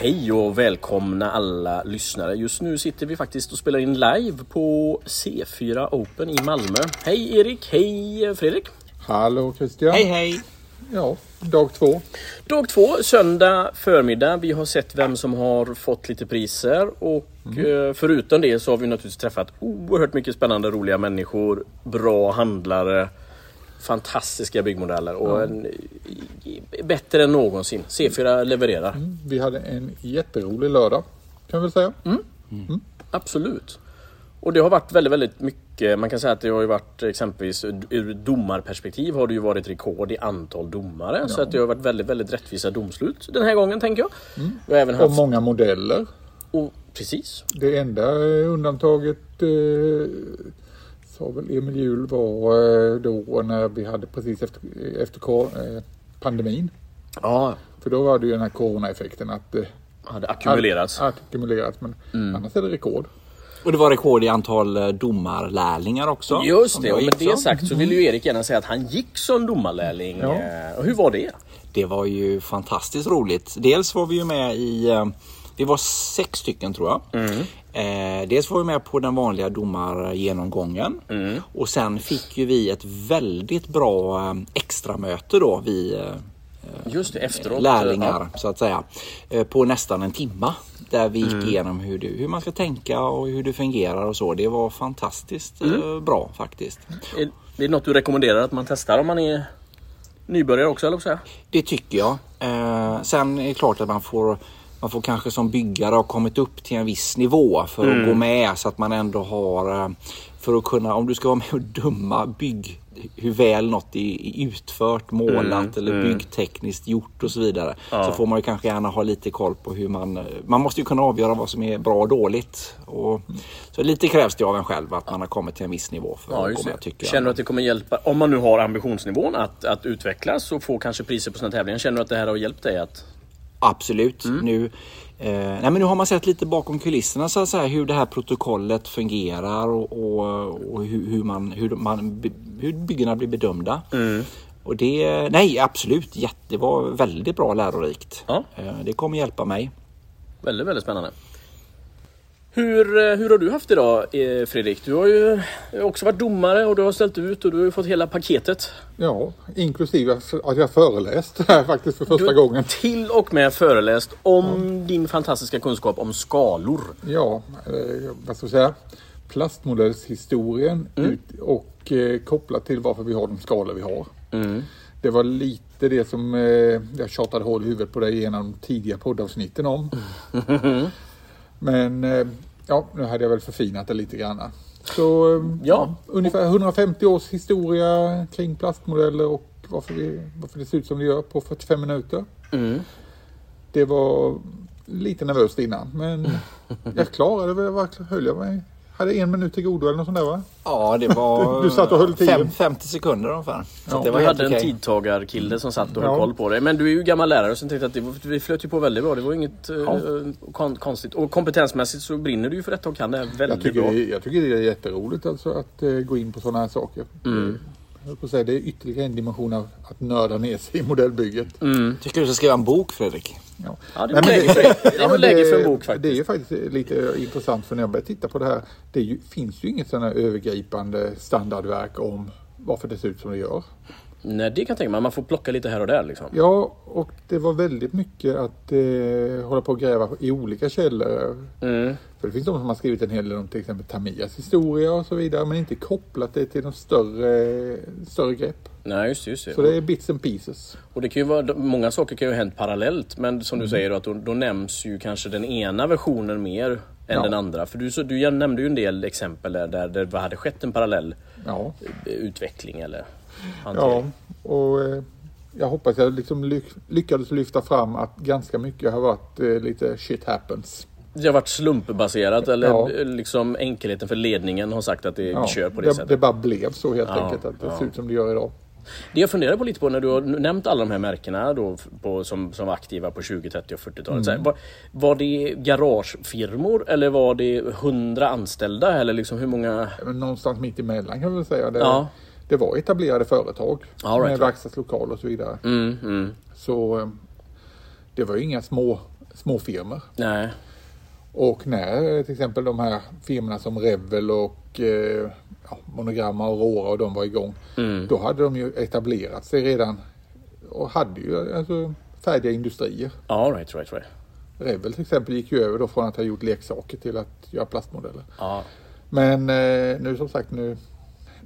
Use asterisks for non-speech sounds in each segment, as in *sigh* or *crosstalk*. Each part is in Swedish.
Hej och välkomna alla lyssnare. Just nu sitter vi faktiskt och spelar in live på C4 Open i Malmö. Hej Erik, hej Fredrik. Hallå Christian. Hej hej! Ja, dag två. Dag två, söndag förmiddag. Vi har sett vem som har fått lite priser och eh, förutom det så har vi naturligtvis träffat oerhört mycket spännande roliga människor, bra handlare, fantastiska byggmodeller och en, i- bättre än någonsin. C4 levererar. Vi hade en jätterolig lördag kan vi säga. Absolut. Och det har varit väldigt, väldigt mycket. Man kan säga att det har ju varit exempelvis ur domarperspektiv har det ju varit rekord i antal domare. Så att det har varit väldigt, väldigt rättvisa domslut den här gången tänker jag. Vi har även Och haft... många modeller. Och, precis. Det enda eh, undantaget eh, sa väl Emil Hjul var eh, då när vi hade precis efter, efter eh, pandemin. Ja, För då var det ju den här coronaeffekten att det hade ackumulerats. Att, ackumulerats men annars är det rekord. Och det var rekord i antal eh, domarlärlingar också. Just det, och med det sagt så vill ju Erik gärna säga att han gick som domarlärling. Ja. Eh, Och hur var det? Det var ju fantastiskt roligt. Dels var vi ju med i, eh, vi var sex stycken tror jag. Eh, dels var vi med på den vanliga domargenomgången. Och sen fick ju vi ett väldigt bra eh, extramöte då, vi eh, Just det, efteråt. lärlingar så att säga. eh, På nästan en timma. Där vi gick igenom hur, det, hur man ska tänka och hur det fungerar och så. Det var fantastiskt eh, bra faktiskt. Ja. Är det något du rekommenderar att man testar om man är nybörjare också, eller säga? Det tycker jag. Eh, sen är det klart att man får, man får kanske som byggare ha kommit upp till en viss nivå för att gå med så att man ändå har för att kunna, om du ska vara med och döma bygg, hur väl något är utfört, målat eller byggtekniskt gjort och så vidare. Så får man ju kanske gärna ha lite koll på hur man, man måste ju kunna avgöra vad som är bra och dåligt. Och, så lite krävs det av en själv att man har kommit till en viss nivå för Ja, att det. tycker jag. Känner du att det kommer hjälpa, om man nu har ambitionsnivån att, att utvecklas och få kanske priser på sina tävlingar. Känner du att det här har hjälpt dig att... Absolut. Mm. Nu, eh, nej men nu har man sett lite bakom kulisserna så att säga, hur det här protokollet fungerar och, och, och hur, hur, man, hur, man, hur byggena blir bedömda. Mm. Och det, nej absolut, jätte, det var väldigt bra lärorikt. Ja. Eh, det kommer hjälpa mig. Väldigt, väldigt spännande. Hur, eh, hur har du haft idag eh, Fredrik? Du har ju också varit domare och du har ställt ut och du har ju fått hela paketet. Ja, inklusive att jag föreläst *laughs* här faktiskt för första Du gången. till och med föreläst om din fantastiska kunskap om skalor. Ja, eh, vad ska jag säga? Plastmodellshistorien ut och kopplat till varför vi har de skalor vi har. Det var lite det som jag tjatade hål i huvudet på dig de tidiga poddavsnitten om. *laughs* Men ja, nu hade jag väl förfinat det lite grann. Så eh, Ja. ungefär 150 års historia kring plastmodeller och varför, vi, varför det ser ut som det gör på 45 minuter. Det var lite nervöst innan men *laughs* jag klarade det. Höll jag mig? Hade en minut till godo eller något sånt där va? Ja, det *laughs* var Du satt och höll fem, 50 sekunder ungefär. Så Ja. det var Du hade en okej. tidtagarkille som satt och höll Ja. koll på dig. Men du är ju gammal lärare så jag tänkte att det, vi flöt ju på väldigt bra. Det var inget eh, kon, konstigt. Och kompetensmässigt så brinner du ju för detta och kan det här Jag väldigt tycker, bra. det, jag tycker det är jätteroligt alltså att eh, gå in på sådana här saker. Mm. Jag på säga, det är ytterligare en dimension av att nörda ner sig i modellbygget. Mm. Tycker du ska skriva en bok Fredrik? Ja. Ja, det Nej, var men läge för, det ja, var men läge för en bok faktiskt. Det är ju faktiskt lite intressant för när jag börjar titta på det här. Det är ju, finns ju inget sådant här övergripande standardverk om varför det ser ut som det gör. Nej, det kan jag tänka mig. Man får plocka lite här och där liksom. Ja, och det var väldigt mycket att eh, hålla på och gräva i olika källor. Mm. För det finns de som har skrivit en hel del om till exempel Tamias historia och så vidare men inte kopplat det till något större, större grepp. Nej, just. Just det. Så det är bits and pieces. Och det kan ju vara, många saker kan ju ha hänt parallellt. Men som Mm. du säger, då, att då, då nämns ju kanske den ena versionen mer än Ja. den andra. För du, så, du nämnde ju en del exempel där, där det hade skett en parallell Ja, utveckling eller hantering. ja och eh, jag hoppas jag liksom lyck- lyckades lyfta fram att ganska mycket har varit eh, lite shit happens. Det har varit slumpbaserat eller Ja. eh, liksom enkelheten för ledningen har sagt att det, Ja, kör på det, det, sättet. det bara blev så helt Ja, enkelt att det ja. ser ut som det gör idag. Det jag funderar på lite på när du har nämnt alla de här märkena då på, som, som var aktiva på 20, 30 och 40-talet. Mm. Var, var det garagefirmor eller var det 100 anställda eller liksom hur många? Någonstans mitt emellan kan vi säga. Det, Ja. Det var etablerade företag All right, med verkstadslokal och så vidare. Mm, mm. Så eh, det var ju inga små, små firmor. Nej. Och när eh, till exempel de här firmorna som Revel och eh, ja, Monogram och Aurora och de var igång. Mm. Då hade de ju etablerat sig redan och hade ju alltså färdiga industrier. Ja, right, right, right. Revel till exempel gick ju över då från att ha gjort leksaker till att göra plastmodeller. Ja. Men eh, nu som sagt nu,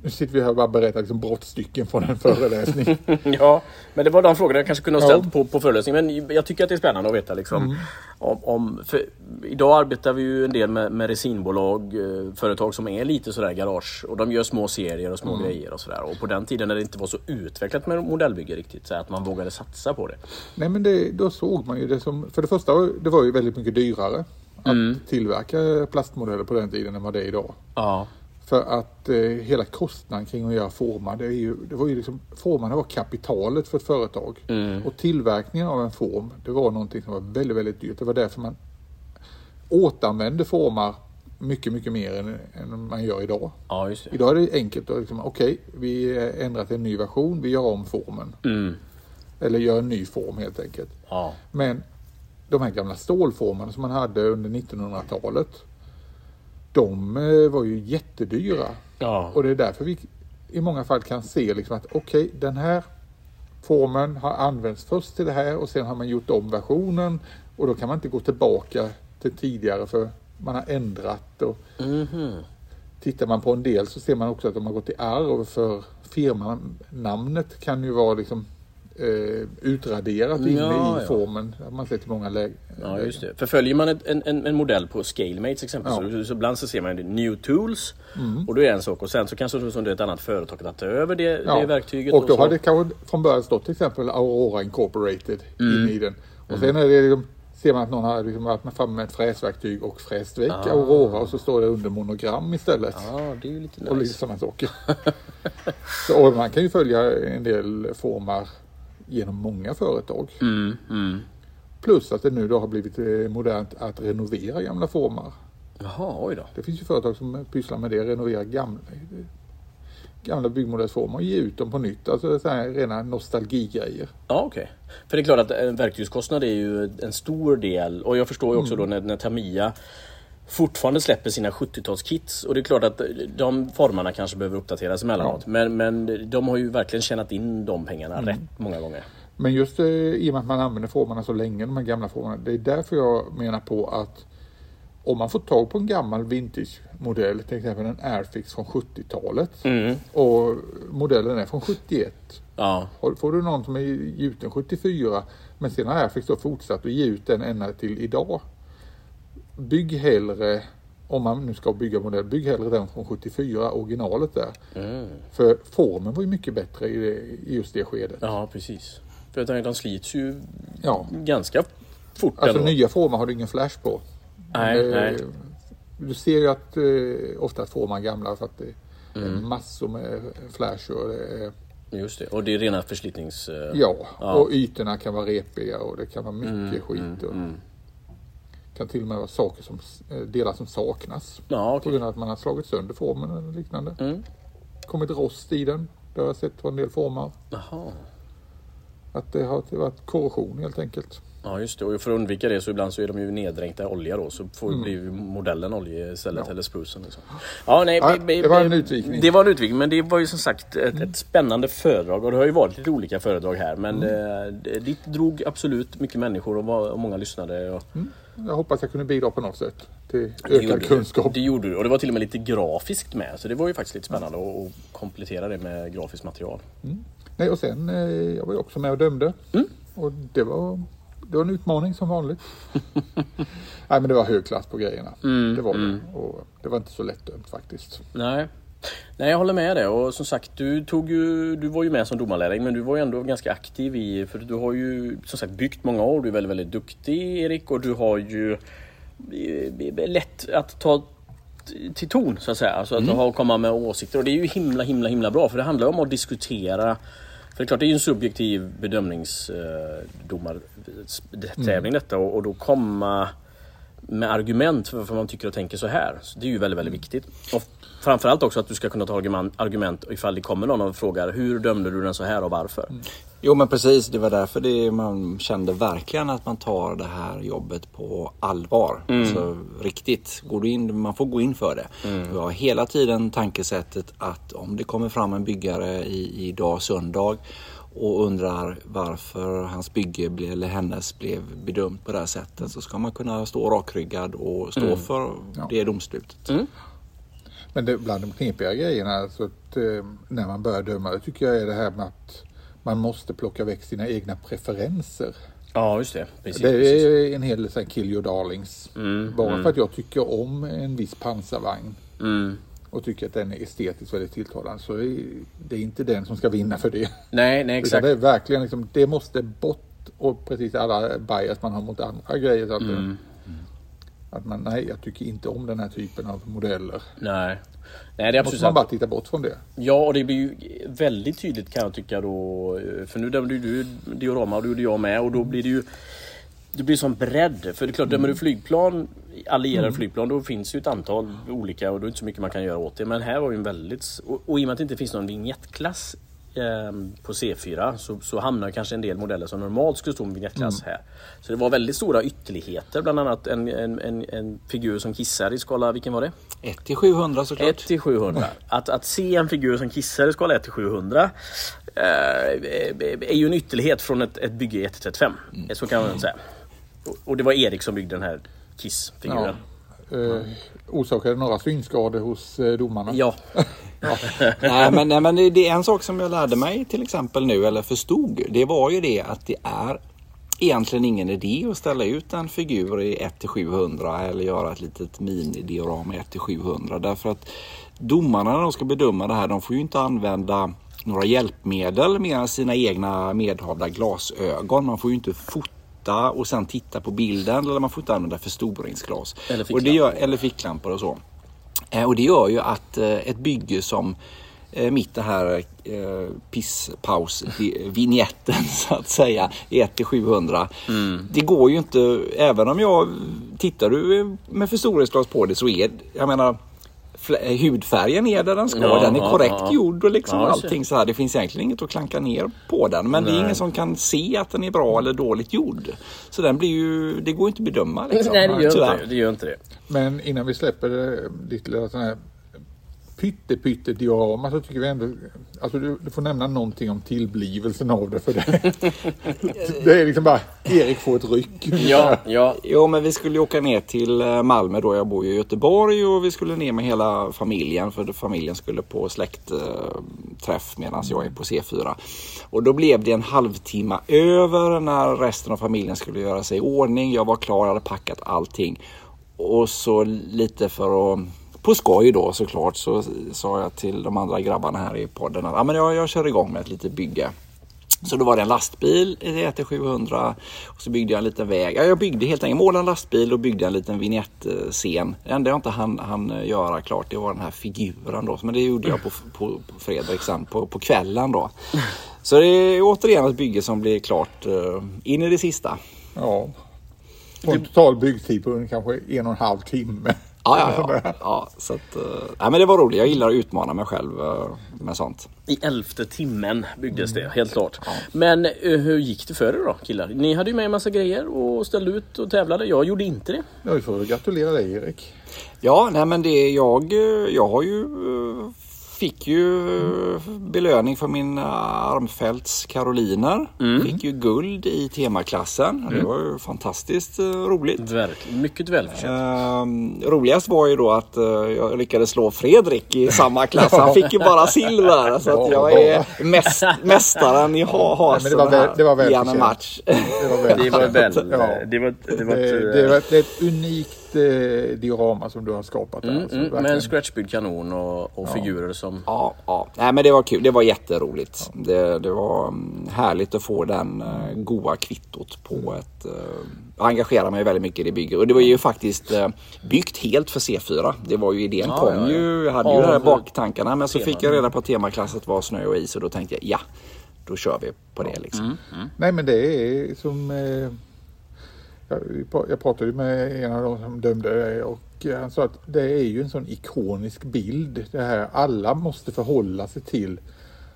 nu sitter vi här och bara berättar liksom brottstycken från en föreläsning. *laughs* ja, men det var de frågorna jag kanske kunde ha Ja. ställt på, på föreläsningen. Men jag tycker att det är spännande att veta liksom. Om, om, för idag arbetar vi ju en del med, med resinbolag, eh, företag som är lite sådär garage. Och de gör små serier och små grejer och sådär. Och på den tiden när det inte var så utvecklat med modellbygge riktigt, så att man vågade satsa på det. Nej men det, då såg man ju det som, för det första det var ju väldigt mycket dyrare att tillverka plastmodeller på den tiden än vad det är idag. Ja. För att eh, hela kostnaden kring att göra formar, det, är ju, det var ju liksom, formarna var kapitalet för ett företag. Och tillverkningen av en form, det var någonting som var väldigt, väldigt dyrt. Det var därför man återanvände formar mycket, mycket mer än, än man gör idag. ja. Idag är det enkelt att liksom, okej, vi ändrar till en ny version, vi gör om formen. Mm. Eller gör en ny form helt enkelt. Ja. Men de här gamla stålformarna som man hade under 1900-talet. De eh, var ju jättedyra. Ja. Och det är därför vi i många fall kan se liksom att okej, den här formen har använts först till det här och sen har man gjort om versionen. Och då kan man inte gå tillbaka till tidigare för man har ändrat. Och Mhm. Tittar man på en del så ser man också att de har gått i arv för firmanamnet kan ju vara liksom eh, utraderat inne Ja, i ja. formen. Det har man sett i många lägen. Ja, just det. För följer man ett, en, en, en modell på Scalemates exempelvis, Ja. så, så ibland så ser man New Tools. Och då är det en sak och sen så kanske som det är ett annat företag att ta över det, det verktyget. Och då så. har det kanske från början stått till exempel Aurora Incorporated Mm. inne i den. Och sen är det liksom, ser man att någon har liksom varit med framme med ett fräsverktyg och fräst väck Ah. Aurora och så står det under monogram istället. Ja, det är ju lite Och lite nice. sådana saker. *laughs* så, och man kan ju följa en del formar genom många företag. Mm, mm. Plus att det nu då har blivit eh, modernt att renovera gamla formar. Jaha, oj då. Det finns ju företag som pysslar med det, renovera gamla, gamla byggmodellsformer och ge ut dem på nytt. Alltså så här rena nostalgigrejer. Ja, okej. För det är klart att en verktygskostnad är ju en stor del och jag förstår ju också då när, när Tamiya fortfarande släpper sina 70-talskits och det är klart att de formarna kanske behöver uppdateras emellanåt. Men, men de har ju verkligen tjänat in de pengarna rätt många gånger. Men just eh, i och med att man använder formarna så länge, de här gamla formarna. Det är därför jag menar på att om man får tag på en gammal vintage-modell, till exempel en Airfix från 70-talet Mm. och modellen är från 71. Ja, Får du någon som är gjuten 74 men sen har Airfix då fortsatt att ge ut den ända till idag. Bygg hellre, om man nu ska bygga modell, bygg hellre den från 74, originalet där. mm. För formen var ju mycket bättre i, det, i just det skedet. ja precis. För jag tänker, de slits ju Ja. ganska fort Alltså ändå. nya former har du ingen flash på. Nej, Eh, nej. Du ser ju att eh, ofta formar gamla för att det är Mm. massor med flash och det är, Just det. Och det är rena förslitnings... eh, ja, Ja. och ytorna kan vara repiga och det kan vara mycket Mm, skit. Och, mm. Kan till och med vara saker som, eh, delar som saknas. Ja, På okej. grund av att man har slagit sönder formen eller liknande. Mm. Kommit rost i den. Det har jag sett på en del former. Jaha. Att det har varit korrosion helt enkelt. Ja just det, och för att undvika det så ibland så är de ju neddränkta i olja då så får blir ju modellen olja istället Mm. Ja. eller sprucen. Liksom. Ja, nej, Ja, det var en utvikning. Det var en utvikning men det var ju som sagt ett, Mm. ett spännande föredrag och det har ju varit lite olika föredrag här men Mm. eh, det- ditt drog absolut mycket människor och, var, och många lyssnade. Och, Jag hoppas jag kunde bidra på något sätt till det ökad du. kunskap. Det gjorde du och det var till och med lite grafiskt med så det var ju faktiskt lite spännande att att komplettera det med grafiskt material. Nej, och sen, eh, jag var ju också med och dömde. Mm. Och det var, det var en utmaning som vanligt. *laughs* Nej, men det var hög klass på grejerna. Mm, det var mm. det. Och det var inte så lättdömt faktiskt. Nej. Nej, jag håller med dig och som sagt du, tog ju, du var ju med som domarlärling men du var ju ändå ganska aktiv i, för du har ju som sagt byggt många år, du är väldigt, väldigt duktig Erik och du har ju eh, lätt att ta till ton så att säga, alltså att ha, komma med åsikter och det är ju himla himla himla bra för det handlar om att diskutera det är klart, det är ju en subjektiv bedömningsdomartävling Mm. detta och, och då komma med argument för varför man tycker och tänker så här. Så det är ju väldigt, väldigt viktigt. Och framförallt också att du ska kunna ta argument, argument ifall det kommer någon och frågar hur dömde du den så här och varför? Mm. Jo men precis, det var därför det, man kände verkligen att man tar det här jobbet på allvar. Alltså riktigt, går du in, man får gå in för det. Jag har hela tiden tankesättet att om det kommer fram en byggare i, idag söndag och undrar varför hans bygge ble, eller hennes blev bedömt på det här sättet så ska man kunna stå rakryggad och stå för Ja. det domslutet. Men det, bland de knepiga grejerna så att, eh, när man börjar döma tycker jag är det här med att man måste plocka väck sina egna preferenser. Ja, just det. Precis, Det precis. är en hel del kill your darlings. Mm, Bara för att jag tycker om en viss pansarvagn Mm. och tycker att den är estetiskt väldigt tilltalande så är det inte den som ska vinna för det. Nej, nej Utan exakt. det är verkligen liksom, det måste bort och precis alla bias man har mot andra grejer. Så att, Mm. Att man, nej jag tycker inte om den här typen av modeller. Nej. Nej, det är Då måste absolut man bara titta bort från det. Ja, och det blir ju väldigt tydligt kan jag tycka då. För nu dömde ju du diorama och det gjorde jag med och då blir det ju det blir sån bredd. För det är klart, dömer du flygplan, allierade flygplan, då finns ju ett antal olika och då är det inte så mycket man kan göra åt det. Men här var ju en väldigt... Och, och i och med att det inte finns någon vignettklass eh, på C4 så, så hamnar kanske en del modeller som normalt skulle stå med vignettklass här. Så det var väldigt stora ytterligheter, bland annat en, en, en, en figur som kissar i skala, vilken var det? 1 till 700 såklart. 1 till 700. Att, att se en figur som kissar i skala 1 till 700 eh, är ju en ytterlighet från ett, ett bygge 1 till 35. Så kan man säga. Och, och det var Erik som byggde den här Kiss-figuren. Eh, orsakade några synskador hos eh, domarna. Ja. *laughs* *laughs* nej, men, nej, men det, är en sak som jag lärde mig till exempel nu, eller förstod. Det var ju det att det är egentligen ingen idé att ställa ut en figur i 1 till 700 eller göra ett litet minidiorama i 1 till 700. Därför att domarna när de ska bedöma det här, de får ju inte använda några hjälpmedel mer än sina egna medhavda glasögon. Man får ju inte fota och sen titta på bilden eller man får inte använda förstoringsglas. Eller och det gör, eller ficklampor och så. Eh, Och det gör ju att eh, ett bygge som eh, mitt det här eh, pisspaus-vinjetten *laughs* så att säga, 1 till 700. Det går ju inte, även om jag, tittar du med förstoringsglas på det så är, jag menar, hudfärgen är där den ska, Ja, den är ja, korrekt ja. gjord och liksom Ja, allting så här. Det finns egentligen inget att klanka ner på den. Men det är Nej. ingen som kan se att den är bra eller dåligt gjord. Så den blir ju, det går inte att bedöma liksom. *laughs* Nej, det gör, inte det. det gör inte det. Men innan vi släpper det, ditt lilla pytte pytte diorama så tycker vi ändå, alltså du, du får nämna någonting om tillblivelsen av det för det. *laughs* det är liksom bara, Erik får ett ryck. Ja, ja. Jo, men vi skulle ju åka ner till eh, Malmö då. Jag bor ju i Göteborg och vi skulle ner med hela familjen för familjen skulle på släktträff medan jag är på C4. Och då blev det en halvtimme över när resten av familjen skulle göra sig i ordning. Jag var klar, jag hade packat allting. Och så lite för att på skoj då såklart så sa jag till de andra grabbarna här i podden att ah, men jag, jag kör igång med ett litet bygge. Så då var det en lastbil i ET 700 och så byggde jag en liten väg. Ja, jag byggde helt enkelt, målade en lastbil och byggde en liten vignettscen. Det enda jag inte hann, hann göra klart det var den här figuren då. Men det gjorde jag på, på, på fredag sen, på, på kvällen då. Så det är återigen ett bygge som blir klart uh, in i det sista. Ja. På en total byggtid på kanske en och en halv timme. Ja, ja, ja. ja så att, uh, nej, men det var roligt. Jag gillar att utmana mig själv uh, med sånt. I elfte timmen byggdes det, helt klart. Men eh, hur gick det för er då killar? Ni hade ju med en massa grejer och ställde ut och tävlade. Jag gjorde inte det. Ja, vi får gratulera dig Erik. Ja, nej men det jag, eh, jag har ju eh, fick ju eh, belöning för min eh, armfälts karoliner. Fick ju guld i temaklassen. Det var ju fantastiskt eh, roligt. Verkligen, mycket välförtjänt. Ehm, roligast var ju då att eh, jag lyckades slå Fredrik i samma klass. Han fick ju bara silver. Så att jag är mäst, mästaren i ha, ha men det var väl- det var i en välförtjänt. match. Det var väl. Det var väl... Ja. Det var, det var Det, ett, det, var, det är ett unikt eh, diorama som du har skapat där. Mm, alltså, mm, med en scratchbyggd kanon och, och figurer som... Ja, ja. Nej, men det var kul. Det var jätteroligt. Det, det var mm, härligt att få den uh, goa kvittot på ett... Uh, jag engagerar mig väldigt mycket i det bygget och det var ju faktiskt uh, byggt helt för C4. Det var ju idén Ja, kom ja, ja. ju. Jag hade ju det här baktankarna men så fick jag reda på att temaklassen var snö och is och då tänkte jag ja, då kör vi på det liksom. Nej men det är som eh, jag, pratade ju med en av de som dömde det och eh, han sa att det är ju en sån ikonisk bild. Det här alla måste förhålla sig till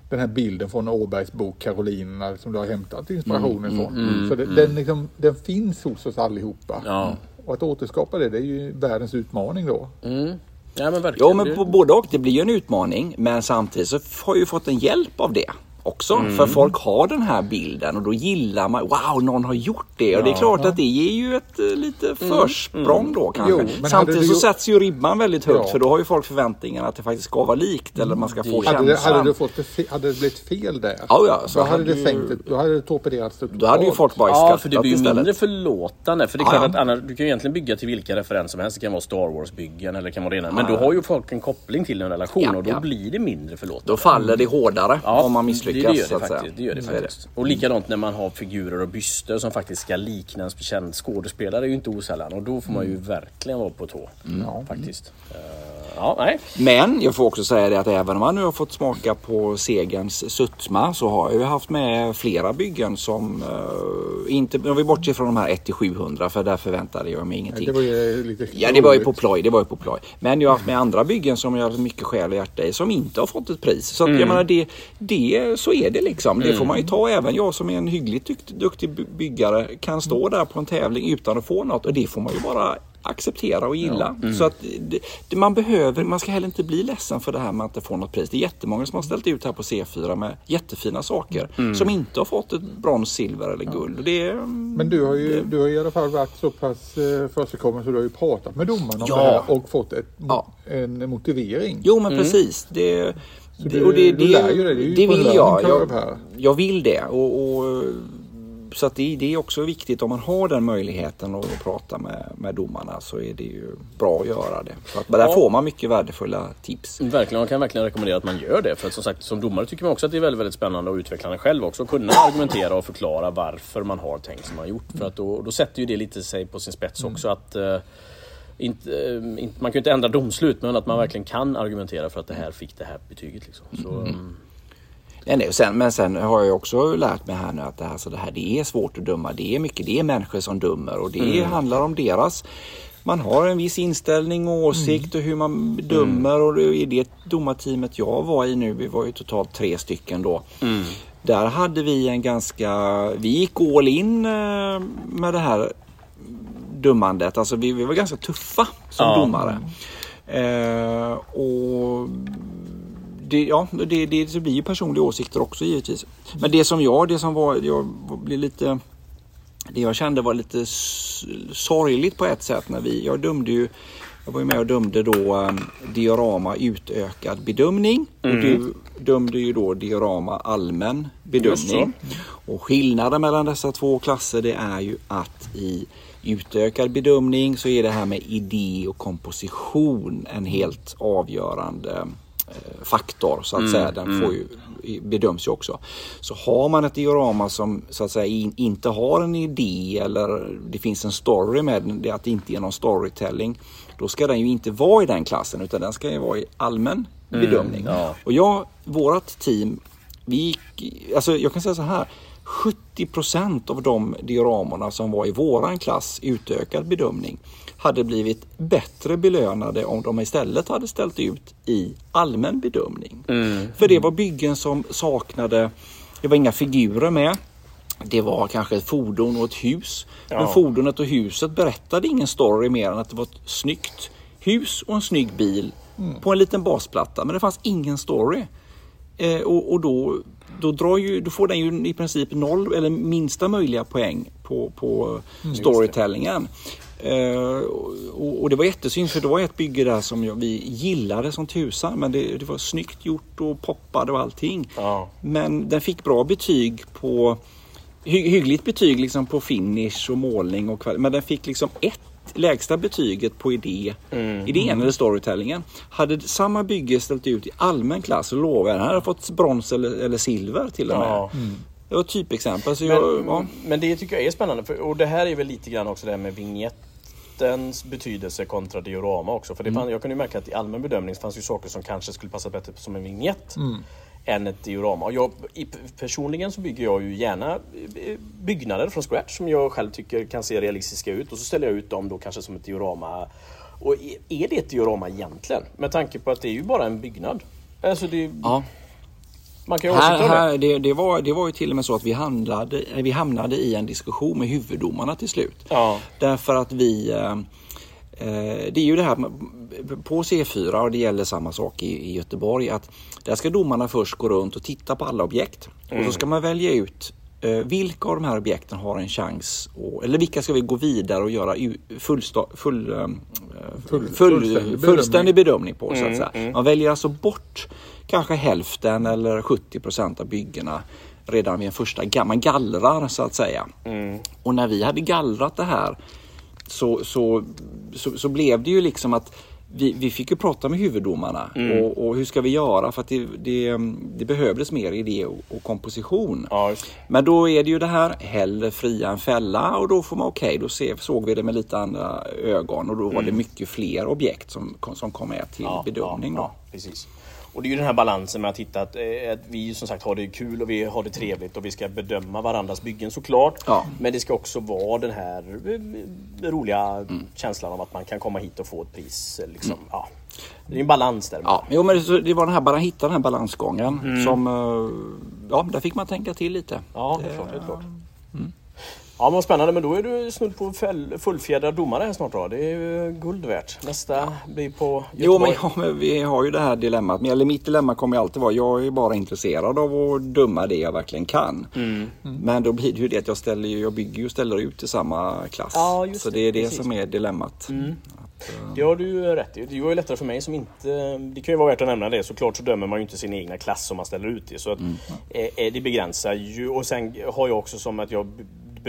den här bilden från Åbergs bok Karolinerna som du har hämtat inspirationen ifrån. Så det, den, liksom, den finns hos oss allihopa. Ja. Och att återskapa det, det är ju världens utmaning då. Mm. Ja men verkligen. Ja men på både och. Det blir ju en utmaning men samtidigt så har jag ju fått en hjälp av det också. Mm. För folk har den här bilden och då gillar man, wow någon har gjort det. Och det är klart att det ger ju ett eh, lite försprång då kanske. Jo, samtidigt du så gjort- sätts ju ribban väldigt högt Ja. för då har ju folk förväntningar att det faktiskt ska vara likt eller man ska få Hade det, känslan. hade, du fått det fe- hade det blivit fel där, Ja, ja, så då hade hade det ju- sänkt, det- då hade det torpederats Då hade ju folk bara Ja, för det blir ju mindre förlåtande. För det är Ja, klart ja. att annars, du kan ju egentligen bygga till vilka referenser som helst. Det kan vara Star Wars-byggen eller det kan vara det ena. Men då har ju folk en koppling till en relation Ja, och då ja. blir det mindre förlåtande. Då faller det hårdare om man misslyckas. Det, det gör så det faktiskt. Det gör det är faktiskt. Och likadant när man har figurer och byster som faktiskt ska likna en känd skådespelare är ju inte osällan. Och då får man ju Mm. verkligen vara på tå. Faktiskt. Eh, ja, nej. Men jag får också säga det att även om man nu har fått smaka på segerns sötma så har jag ju haft med flera byggen som uh, inte, om vi bortser från de här 1-700 för där förväntade jag mig ingenting. Det var ju lite Ja det var ju på ploj, det var ju på ploj. Men jag har haft med andra byggen som jag har mycket själ och hjärta i som inte har fått ett pris. Så att, jag menar det, det, så är det liksom. Det får man ju ta. Även jag som är en hyggligt dukt, duktig by- byggare kan stå där på en tävling utan att få något och det får man ju bara acceptera och gilla. Så att det, det, man behöver, man ska heller inte bli ledsen för det här med att inte få något pris. Det är jättemånga som har ställt ut här på C4 med jättefina saker som inte har fått ett brons, silver eller guld. Och Det, Men du har ju du har i alla fall varit så pass eh, så du har ju pratat med domarna om Ja. det här och fått ett, Ja. en motivering. Jo men precis. Det, Så det, du- och det, du det, lär ju dig. Det är ju det på en vill jag. Jag, jag vill det. Och, och, så att det, det är också viktigt om man har den möjligheten att prata med, med domarna så är det ju bra att göra det. För att, där Ja. får man mycket värdefulla tips. Verkligen, man kan verkligen rekommendera att man gör det. För att som sagt, som domare tycker man också att det är väldigt, väldigt spännande och utvecklande själv också. Att kunna argumentera och förklara varför man har tänkt som man har gjort. För att då, då sätter ju det lite sig på sin spets också. att eh, inte, eh, inte, Man kan ju inte ändra domslut, men att man verkligen kan argumentera för att det här fick det här betyget. Liksom. Så, mm. Nej, nej, och sen, men sen har jag också lärt mig här nu att det här, så det här det är svårt att döma. Det är mycket, det är människor som dömer och det handlar om deras man har en viss inställning och åsikt och hur man dömer och i det domarteamet jag var i nu, vi var ju totalt tre stycken då. Där hade vi en ganska, vi gick all in eh, med det här dömandet. Alltså vi, vi var ganska tuffa som Ja. domare. Eh, och det, ja, det, det, det blir ju personliga åsikter också givetvis. Men det som jag, det som var, jag blev lite det jag kände var lite sorgligt på ett sätt när vi, jag dömde ju jag var ju med och dömde då um, diorama utökad bedömning och du dömde ju då diorama allmän bedömning. Och skillnaden mellan dessa två klasser det är ju att i utökad bedömning så är det här med idé och komposition en helt avgörande eh, faktor så att säga. Den får ju, bedöms ju också. Så har man ett diorama som så att säga in, inte har en idé eller det finns en story med det att det inte är någon storytelling. Då ska den ju inte vara i den klassen utan den ska ju vara i allmän bedömning. ja. Och jag, vårat team, vi alltså jag kan säga så här. 70% av de dioramorna som var i våran klass utökad bedömning hade blivit bättre belönade om de istället hade ställt ut i allmän bedömning. För det var byggen som saknade, det var inga figurer med. Det var kanske ett fordon och ett hus. Men Ja. fordonet och huset berättade ingen story mer än att det var ett snyggt hus och en snygg bil på en liten basplatta. Men det fanns ingen story. Eh, och och då, då, drar ju, då får den ju i princip noll eller minsta möjliga poäng på, på storytellingen. Eh, och, och det var jättesynd för det var ett bygge där som jag, vi gillade som tusan men det, det var snyggt gjort och poppade och allting. Ja. Men den fick bra betyg på hy, hyggligt betyg liksom på finish och målning och. Men den fick liksom ett lägsta betyget på idé, idén eller storytellingen. Hade samma bygge ställt ut i allmän klass så lovar jag den hade fått brons eller, eller silver till och med. Ja. Det var ett typexempel. Så jag, Men, ja. men det tycker jag är spännande. För, och det här är väl lite grann också det här med vignettens betydelse kontra diorama också. För det fann, jag kunde ju märka att i allmän bedömning fanns ju saker som kanske skulle passa bättre som en vignett. Än ett diorama. Jag, personligen så bygger jag ju gärna eh, byggnader från scratch som jag själv tycker kan se realistiska ut och så ställer jag ut dem då kanske som ett diorama. Och är det ett diorama egentligen? Med tanke på att det är ju bara en byggnad. Alltså det, ja. Man kan ju här, här, det. Det, det, var, det var ju till och med så att vi, handlade, vi hamnade i en diskussion med huvuddomarna till slut. Ja. Därför att vi eh, det är ju det här på C4 och det gäller samma sak i, Göteborg att där ska domarna först gå runt och titta på alla objekt mm. och så ska man välja ut eh, vilka av de här objekten har en chans och, eller vilka ska vi gå vidare och göra fullsta, full, eh, full, full, fullständig, bedömning på. Mm, så att mm, säga. Mm. Man väljer alltså bort kanske hälften eller 70 procent av byggena redan vid en första, man gallrar så att säga. Mm. Och när vi hade gallrat det här så, så, så, så blev det ju liksom att vi, vi fick ju prata med huvuddomarna mm. och, och, hur ska vi göra för att det, det, det behövdes mer idé och, och komposition. Ja, Men då är det ju det här, hellre fria än fälla och då får man okej, okay, då se, såg vi det med lite andra ögon och då var mm. det mycket fler objekt som, som kom med till ja, bedömning. Ja, då. precis. Och det är ju den här balansen med att hitta att, eh, att, vi som sagt har det kul och vi har det trevligt och vi ska bedöma varandras byggen såklart. Ja. Men det ska också vara den här eh, roliga mm. känslan av att man kan komma hit och få ett pris. Eh, liksom. Mm. Ja. Det är en balans där. Ja, jo, men det var den här, bara hitta den här balansgången mm. som, ja, där fick man tänka till lite. Ja, det är klart. Det är klart. Mm. Ja men spännande, men då är du snudd på fullfjädrad domare här snart då. Det är ju guld värt. Nästa blir på Göteborg. Jo men, ja, men vi har ju det här dilemmat. Eller mitt dilemma kommer alltid vara, jag är bara intresserad av att döma det jag verkligen kan. Mm. Men då blir det ju det att jag, ställer, jag bygger och ställer ut i samma klass. Ja, Så det är det precis. som är dilemmat. Mm. Det har du rätt i. Det var ju lättare för mig som inte... Det kan ju vara värt att nämna det. Såklart så dömer man ju inte sin egna klass som man ställer ut i. Så att, mm. eh, det begränsar ju. Och sen har jag också som att jag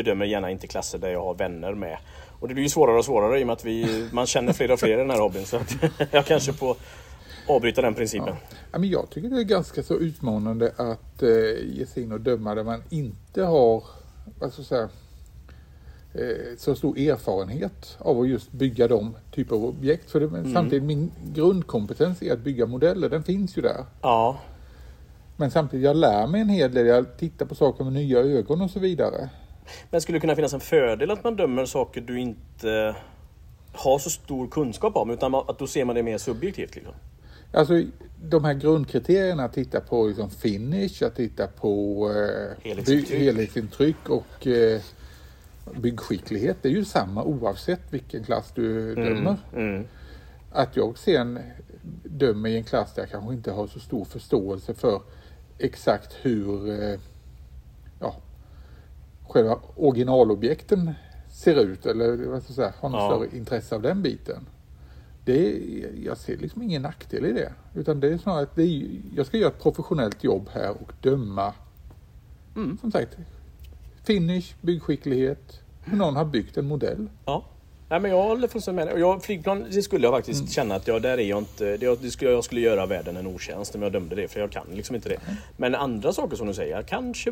bedömer gärna inte klasser där jag har vänner med. Och det blir ju svårare och svårare i och med att vi, man känner fler och fler i den här hobbyn. Så *laughs* jag kanske får avbryta den principen. Ja. men jag tycker det är ganska så utmanande att eh, ge sig in och döma där man inte har vad ska jag säga, eh, så stor erfarenhet av att just bygga de typer av objekt. För det, mm. samtidigt min grundkompetens är att bygga modeller, den finns ju där. Ja. Men samtidigt, jag lär mig en hel del, jag tittar på saker med nya ögon och så vidare. Men skulle det kunna finnas en fördel att man dömer saker du inte har så stor kunskap om utan att då ser man det mer subjektivt? Liksom? Alltså de här grundkriterierna, att titta på liksom finish, att titta på eh, helhetsintryck. helhetsintryck och eh, byggskicklighet. Det är ju samma oavsett vilken klass du mm, dömer. Mm. Att jag sen dömer i en klass där jag kanske inte har så stor förståelse för exakt hur eh, själva originalobjekten ser ut eller vad ska jag säga, har något ja. större intresse av den biten. Det är, jag ser liksom ingen nackdel i det. Utan det är snarare att det är, jag ska göra ett professionellt jobb här och döma, mm. som sagt, finish, byggskicklighet, hur någon har byggt en modell. Ja. Nej, men jag håller fullständigt med jag, Flygplan det skulle jag faktiskt mm. känna att jag, där är jag inte... Det, det skulle, jag skulle göra världen en otjänst om jag dömde det, för jag kan liksom inte det. Mm. Men andra saker som du säger, kanske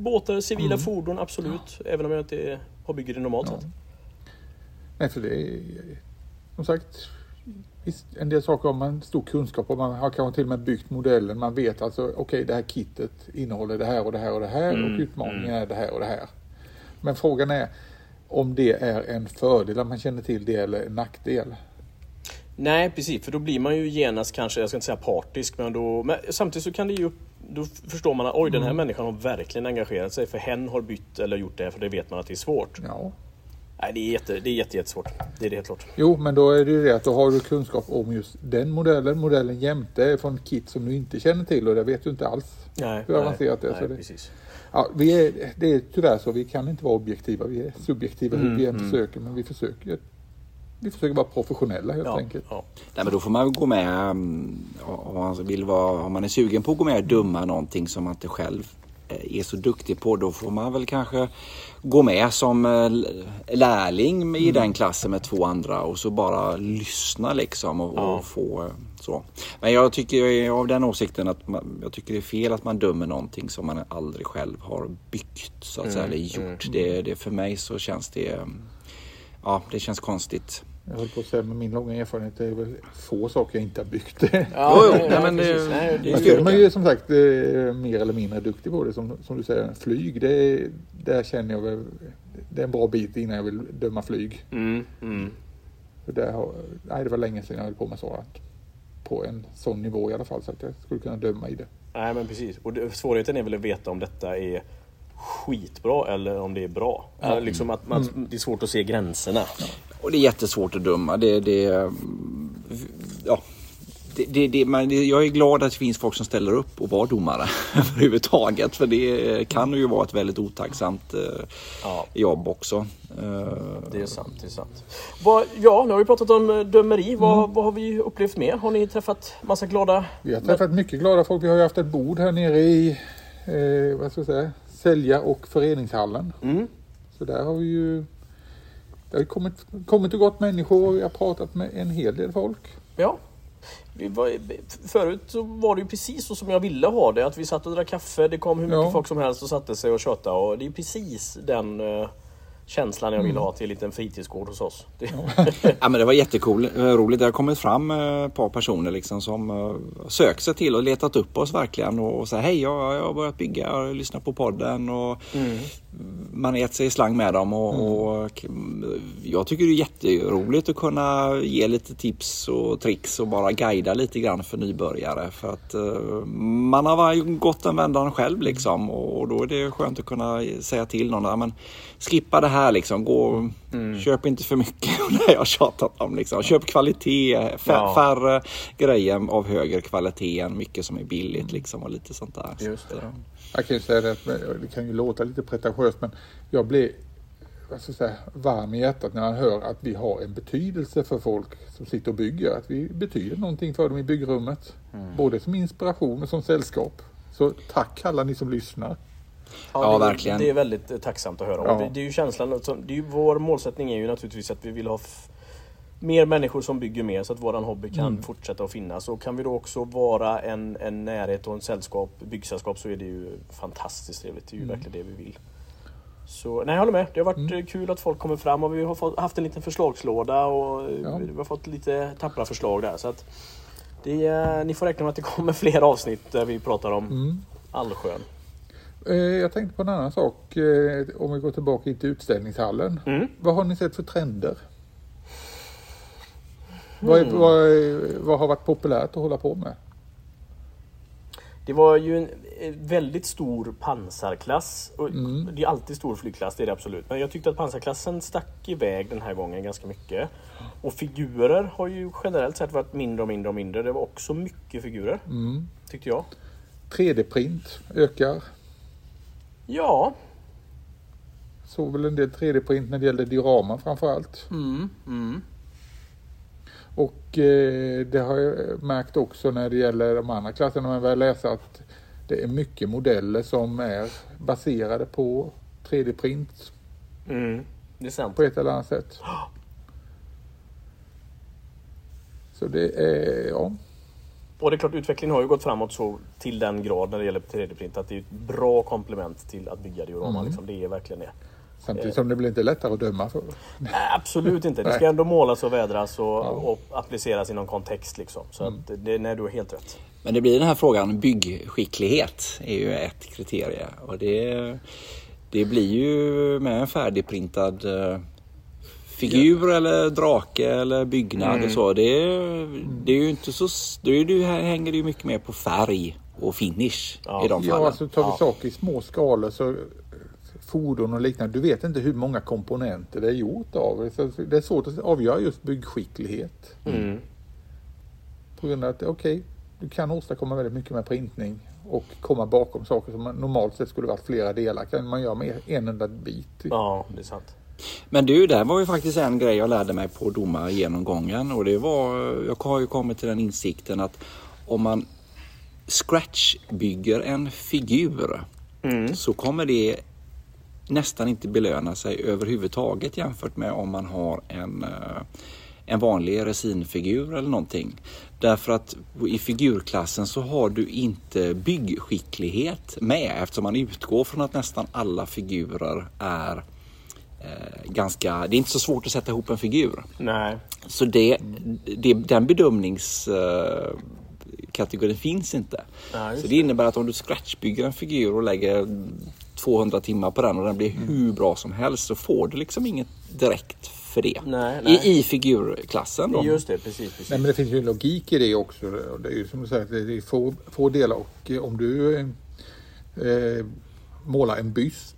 båtar, civila mm. fordon, absolut. Ja. Även om jag inte har bygger det normalt ja. sett. Nej, för det är som sagt en del saker har man stor kunskap om. Man har kanske till och med byggt modellen. Man vet alltså, okej okay, det här kittet innehåller det här och det här och det här mm. och utmaningen mm. är det här och det här. Men frågan är, om det är en fördel att man känner till det eller en nackdel. Nej precis, för då blir man ju genast kanske, jag ska inte säga partisk, men, då, men samtidigt så kan det ju då förstår man att oj, den här mm. människan har verkligen engagerat sig för hen har bytt eller gjort det för det vet man att det är svårt. Ja. Nej, det är, jätte, det är jätte, jättesvårt. Det är det helt klart. Jo, men då är det ju det att då har du kunskap om just den modellen, modellen jämte från kit som du inte känner till och det vet du inte alls nej, hur avancerat det är. Nej, så det, precis. Ja, vi är, det är tyvärr så, vi kan inte vara objektiva. Vi är subjektiva hur vi än mm. försöker, men vi försöker vi försöker vara professionella helt ja, enkelt. Ja. Nej, men då får man gå med mm, om man, vill vara, om man är sugen på att gå med och döma någonting som man inte själv eh, är så duktig på. Då får man väl kanske gå med som eh, lärling i mm. den klassen med två andra och så bara lyssna liksom och, ja. och få eh, så. Men jag tycker jag är av den åsikten att man, jag tycker det är fel att man dömer någonting som man aldrig själv har byggt så att mm, säga, eller gjort. Mm, det, det, för mig så känns det, ja det känns konstigt. Jag höll på att säga med min långa erfarenhet, det är väl få saker jag inte har byggt. Ja, *laughs* Jo, nej, men det- Nej, det är känner mig ju som sagt eh, mer eller mindre duktig på det som, som du säger. Flyg, det, är- där känner jag väl, det är en bra bit innan jag vill döma flyg. Mm, mm. För där har, nej, det var länge sedan jag höll på med sådant. På en sån nivå i alla fall så att jag skulle kunna döma i det. Nej men precis. Och det, svårigheten är väl att veta om detta är skitbra eller om det är bra. Eller Liksom att man, Det är svårt att se gränserna. Och det är jättesvårt att döma. Det, det, mm, ja. Det, det, det, men det, jag är glad att det finns folk som ställer upp och var domare *laughs* överhuvudtaget. För det kan ju vara ett väldigt otacksamt eh, Ja. jobb också. Eh, Det är sant. Det är sant. Vad, ja, nu har vi pratat om eh, dömeri. Vad, vad har vi upplevt mer? Har ni träffat massa glada... Vi har träffat mycket glada folk. Vi har ju haft ett bord här nere i eh, vad ska jag säga, sälja och föreningshallen. Mm. Så där har vi ju det har kommit, kommit och gått människor och jag har pratat med en hel del folk. Ja. Var, förut så var det ju precis så som jag ville ha det. Att vi satt och drack kaffe, det kom hur mycket Ja. folk som helst och satte sig och tjötade. Och det är precis den eh, känslan jag vill ha till en liten fritidsgård hos oss. Det, *laughs* Ja, men det var jätteroligt. Det har kommit fram eh, ett par personer liksom som uh, sökt sig till och letat upp oss verkligen och sagt hej jag, jag har börjat bygga, har lyssnat på podden och man har gett sig i slang med dem och, och jag tycker det är jätteroligt att kunna ge lite tips och tricks och bara guida lite grann för nybörjare för att eh, man har gått den vändan själv liksom och då är det skönt att kunna säga till någon "Ja, men skippa det här liksom, gå, köp inte för mycket *laughs* det har jag tjatat om liksom. Köp kvalitet, Ja. färre grejer av högre kvalitet än mycket som är billigt liksom och lite sånt där. Just det. Jag kan ju säga det, det kan ju låta lite pretentiöst men jag blir vad ska säga, varm i hjärtat när jag hör att vi har en betydelse för folk som sitter och bygger. Att vi betyder någonting för dem i byggrummet. Både som inspiration och som sällskap. Så tack alla ni som lyssnar. Ja, det, verkligen. Det är väldigt eh, tacksamt att höra. Ja. Det, det är ju känslan, det är ju, vår målsättning är ju naturligtvis att vi vill ha mer människor som bygger mer så att våran hobby kan fortsätta att finnas. Och kan vi då också vara en, en närhet och en sällskap, byggsällskap så är det ju fantastiskt trevligt. Det är ju verkligen det vi vill. Så nej, jag håller med. Det har varit eh, kul att folk kommer fram och vi har fått, haft en liten förslagslåda och eh, Ja. vi har fått lite tappra förslag där. Så att det, ni får räkna med att det kommer *laughs* fler avsnitt där vi pratar om Mm. Eh, Jag tänkte på en annan sak. eh, Om vi går tillbaka till utställningshallen. Mm. Vad har ni sett för trender? Vad, är, vad, är, vad har varit populärt att hålla på med? Det var ju en eh, väldigt stor pansarklass. Mm. Det är alltid stor flygklass, det är det absolut. Men jag tyckte att pansarklassen stack iväg den här gången ganska mycket. Och figurer har ju generellt sett varit mindre och mindre och mindre. Det var också mycket figurer, Mm. tyckte jag. 3D-print ökar. Ja, Såg väl en del 3D-print när det gällde diorama framförallt. Mm, mm. Och eh, det har jag märkt också när det gäller de andra klasserna. Man börjar läsa att det är mycket modeller som är baserade på 3D-print mm, det är sant. på ett eller annat sätt. *gasps* Så det är, ja. Och det är klart, utvecklingen har ju gått framåt så till den grad när det gäller 3D-print att det är ett bra komplement till att bygga diorama. Mm. Liksom. Det är verkligen det. Samtidigt som det blir inte lättare att döma för. Nej, absolut inte. Det *laughs* ska ändå målas och vädras och, Ja. och appliceras i någon kontext. Liksom. Så att det, nej, du har helt rätt. Men det blir den här frågan, byggskicklighet är ju ett kriterie. Och det, det blir ju med en färdigprintad eh, figur eller drake eller byggnad och så. Det, det är ju inte så... Det, här hänger det ju mycket mer på färg och finish Ja. i de fallen. Ja, alltså tar vi Ja. saker i små skalor så fordon och liknande. Du vet inte hur många komponenter det är gjort av. Så det är svårt att avgöra just byggskicklighet. Mm. På grund av att okej, du kan åstadkomma väldigt mycket med printning och komma bakom saker som normalt sett skulle varit flera delar. Kan man göra med en enda bit. Ja, det är sant. Men du, det här var ju faktiskt en grej jag lärde mig på domargenomgången och det var, jag har ju kommit till den insikten att om man scratchbygger en figur så kommer det nästan inte belöna sig överhuvudtaget jämfört med om man har en, eh, en vanlig resinfigur eller någonting. Därför att i figurklassen så har du inte byggskicklighet med eftersom man utgår från att nästan alla figurer är eh, ganska, det är inte så svårt att sätta ihop en figur. Nej. Så det, det, den bedömningskategorin finns inte. Ja, så det innebär att om du scratchbygger en figur och lägger 200 timmar på den och den blir hur bra som helst så får du liksom inget direkt för det. Nej, nej. I, I figurklassen då. Just det, precis. precis. Nej, men det finns ju en logik i det också. Och Det är ju som du säger, det är få, få delar och eh, om du eh, målar en byst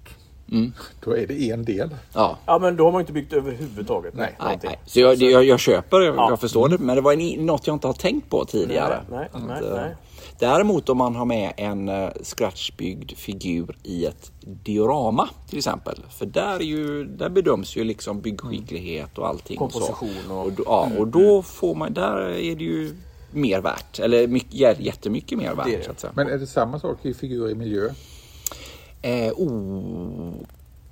Mm. då är det en del. Ja. Ja, men då har man inte byggt överhuvudtaget. Nej. Nej, nej. Så jag, jag, jag köper, jag, Ja. jag förstår det, men det var en, något jag inte har tänkt på tidigare. Nej, nej, Att, nej, eh, nej. Däremot om man har med en uh, scratchbyggd figur i ett diorama till exempel. För där, är ju, där bedöms ju liksom byggskicklighet och allting. och så. Komposition och- och, då, ja, och då får man, där är det ju mer värt. Eller mycket, jä- jättemycket mer värt. Det är det. Så att säga. Men är det samma sak i figurer i miljö? Eh, oh.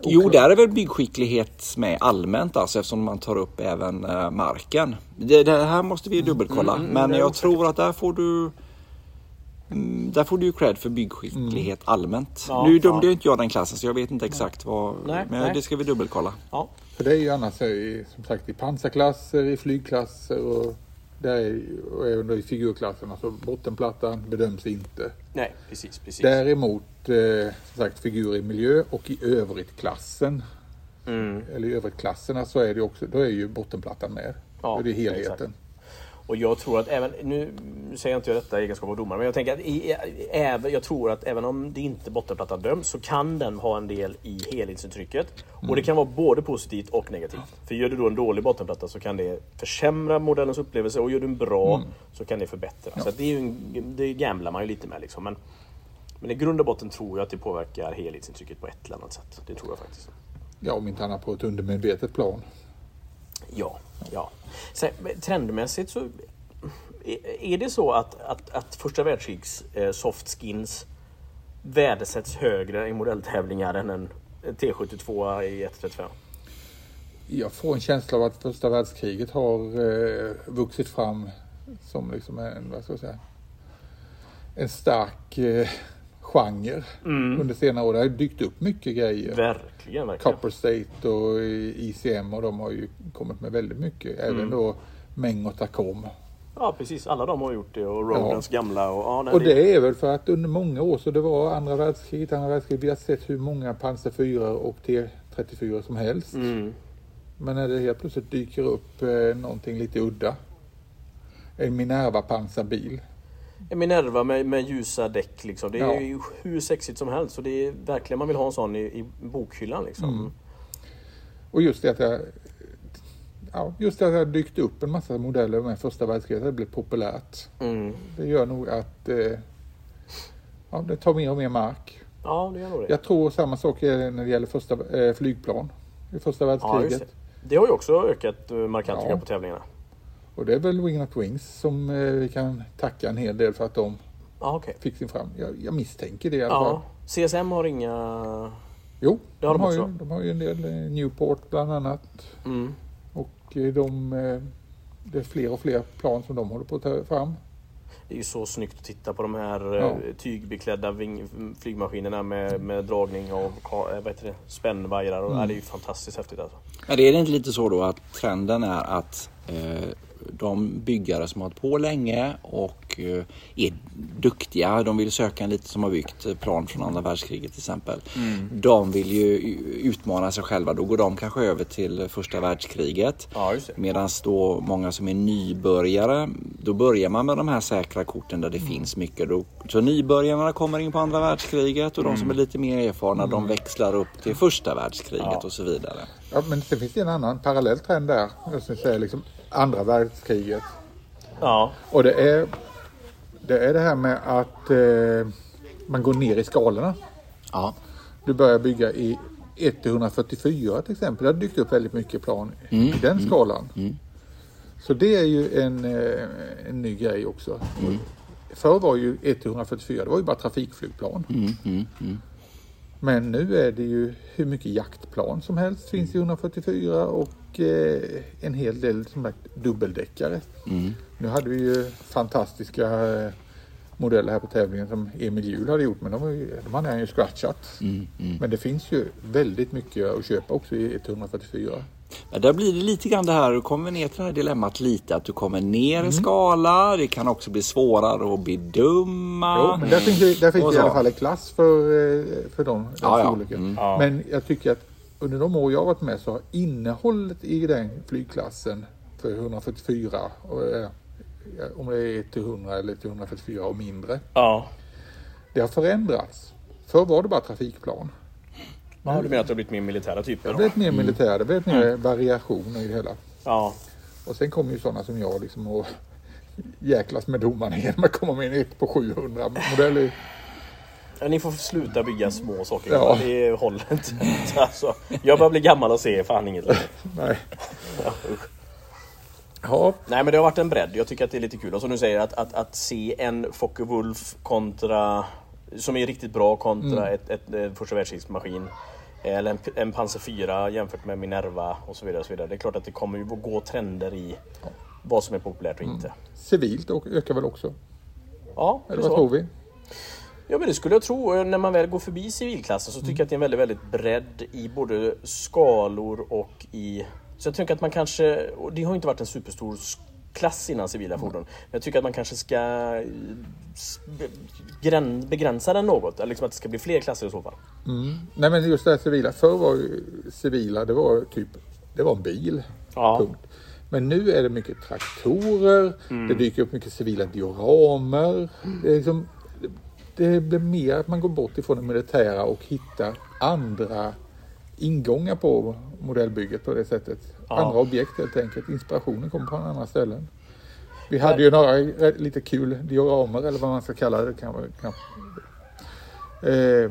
Jo, där är väl byggskicklighet med allmänt alltså eftersom man tar upp även eh, marken. Det, det här måste vi dubbelkolla. Mm, men det är jag osäkert. tror att där får du mm, där får du ju cred för byggskicklighet allmänt. Ja, nu dömde ja. jag inte jag den klassen så jag vet inte exakt vad. Nej, men nej. det ska vi dubbelkolla. Ja. För det är ju annars som sagt i pansarklasser, i flygklasser och, där är, då i figurklasserna. Så bottenplattan bedöms inte. Nej, precis, precis. Däremot eh, som sagt figurer i miljö och i övrigt klassen Mm. eller i övrigt klasserna så är det också, då är ju bottenplattan med. Ja, då är det helheten. exakt. Och jag tror att även, nu säger jag inte jag detta i egenskap av domare, men jag tänker att i, även, jag tror att även om det inte bottenplattan döms så kan den ha en del i helhetsintrycket. Och det kan vara både positivt och negativt. För gör du då en dålig bottenplatta så kan det försämra modellens upplevelse och gör du en bra så kan det förbättra. Så att det, är en, det gamblar man ju lite med liksom. Men, men i grund och botten tror jag att det påverkar helhetsintrycket på ett eller annat sätt. Det tror jag faktiskt. Ja, om inte annat på ett undermedvetet plan. Ja, ja. Sen, trendmässigt så är- det så att, att, att första världskrigs eh, soft skins värdesätts högre i modelltävlingar än en en T72 i 135? Jag får en känsla av att första världskriget har eh, vuxit fram som liksom en, vad ska jag säga, en stark eh, genre under senare år. Det har dykt upp mycket grejer. Verkligen, verkligen. Copper State och ICM och de har ju kommit med väldigt mycket. Även då Meng och Tacom. Ja, precis. Alla de har gjort det och Rodens gamla och... Ja, Och det är väl för att under många år så det var andra världskriget, andra världskriget. Vi har sett hur många pansar 4 och T34 som helst. Mm. Men när det helt plötsligt dyker upp eh, någonting lite udda. En Minerva pansarbil. Minerva med, med ljusa däck liksom. Det är Ja. ju hur sexigt som helst. Och det är verkligen man vill ha en sån i, i bokhyllan liksom. Mm. Och just det att jag, ja, just det att det har dykt upp en massa modeller med första världskriget. Det blev populärt. Mm. Det gör nog att eh, ja, det tar mer och mer mark. Ja, det gör nog det. Jag tror samma sak är när det gäller första eh, flygplan i första Ja, världskriget. det. det har ju också ökat eh, markant Ja. på tävlingarna. Och det är väl Wing Not Wings som eh, vi kan tacka en hel del för att de Ja, okej. fick sin fram. Jag, jag misstänker det i alla Ja. fall. CSM har inga... Jo, Det har de, de har ju, de har ju en del. eh, Newport bland annat. Mm. Och eh, de, det är fler och fler plan som de håller på att ta fram. Det är ju så snyggt att titta på de här Ja. tygbeklädda ving, flygmaskinerna med, med dragning av ka- vad heter det? spännvajrar. Och, Mm. det är ju fantastiskt häftigt alltså. Men är det inte lite så då att trenden är att eh, de byggare som har hållit på länge och eh, är duktiga, de vill söka en lite som har byggt eh, plan från andra världskriget till exempel. De vill ju utmana sig själva, då går de kanske över till första världskriget. Ja. Medan då många som är nybörjare, då börjar man med de här säkra korten där det Mm. finns mycket. Då, så nybörjarna kommer in på andra världskriget och de som är lite mer erfarna de växlar upp till första världskriget Mm. Ja. och så vidare. Ja, men sen finns det en annan parallell trend där. Jag skulle säga liksom andra världskriget. Ja, Och det är det, är det här med att eh, man går ner i skalorna. Ja. Du börjar bygga i 144 till exempel. Det har dykt upp väldigt mycket plan i den skalan. Så det är ju en, eh, en ny grej också. Förr var ju 144, det var ju bara trafikflygplan. Men nu är det ju hur mycket jaktplan som helst finns i 144 och eh, en hel del som sagt, dubbeldäckare. Nu hade vi ju fantastiska eh, modeller här på tävlingen som Emil Hjul hade gjort men de, ju, de hade han ju scratchat. Mm, Men det finns ju väldigt mycket att köpa också i 144. Men där blir det lite grann det här, du kommer ner till det här dilemmat lite, att du kommer ner i skala. Det kan också bli svårare att bedöma. Jo, men där finns, det, där finns det i alla fall en klass för, eh, för de, den Ja, ja. storleken. Mm. Ja. Men jag tycker att under de år jag har varit med så har innehållet i den flygklassen för 144, och, eh, om det är till 100 eller till 144 och mindre, Ja. det har förändrats. Förr var det bara trafikplan. Ja. Du menar att det har blivit mer militära Det typer? har Då? blivit mer militärt, det har blivit mer variation i det hela. Ja. Och sen kommer ju sådana som jag liksom och *laughs* jäklas med domarna genom att komma med en 1 på 700 modell. Ja, Ni får sluta bygga små saker. Ja. Det håller inte. *laughs* Alltså, jag börjar bli gammal och ser fan inget längre. *laughs* Nej. Ja. Ja, Nej men det har varit en bredd. Jag tycker att det är lite kul. Och som du säger att, att, att se en Focke-Wulf kontra som är riktigt bra kontra ett, ett, ett första världskrigsmaskin. Eller en, en Panzer 4 jämfört med Minerva och så vidare. Och så vidare. Det är klart att det kommer ju att gå trender i vad som är populärt och inte. civilt och- ökar väl också? Ja, Eller vad så. tror vi? Ja men det skulle jag tro. När man väl går förbi civilklassen så tycker jag att det är en väldigt, väldigt bredd i både skalor och i... Så jag tycker att man kanske, och det har inte varit en superstor klass innan civila fordon. Men jag tycker att man kanske ska begränsa den något. Eller liksom att det ska bli fler klasser i så fall. Nej men just det här civila. Förr var civila, det var typ, det var en bil. Ja. Punkt. Men nu är det mycket traktorer, det dyker upp mycket civila dioramer. Det, är liksom, det blir mer att man går bort ifrån det militära och hittar andra ingångar på modellbygget på det sättet. Ja. Andra objekt helt enkelt. Inspirationen kommer från andra ställen. Vi hade ju några rätt- lite kul dioramer eller vad man ska kalla det. Kan, kan, eh,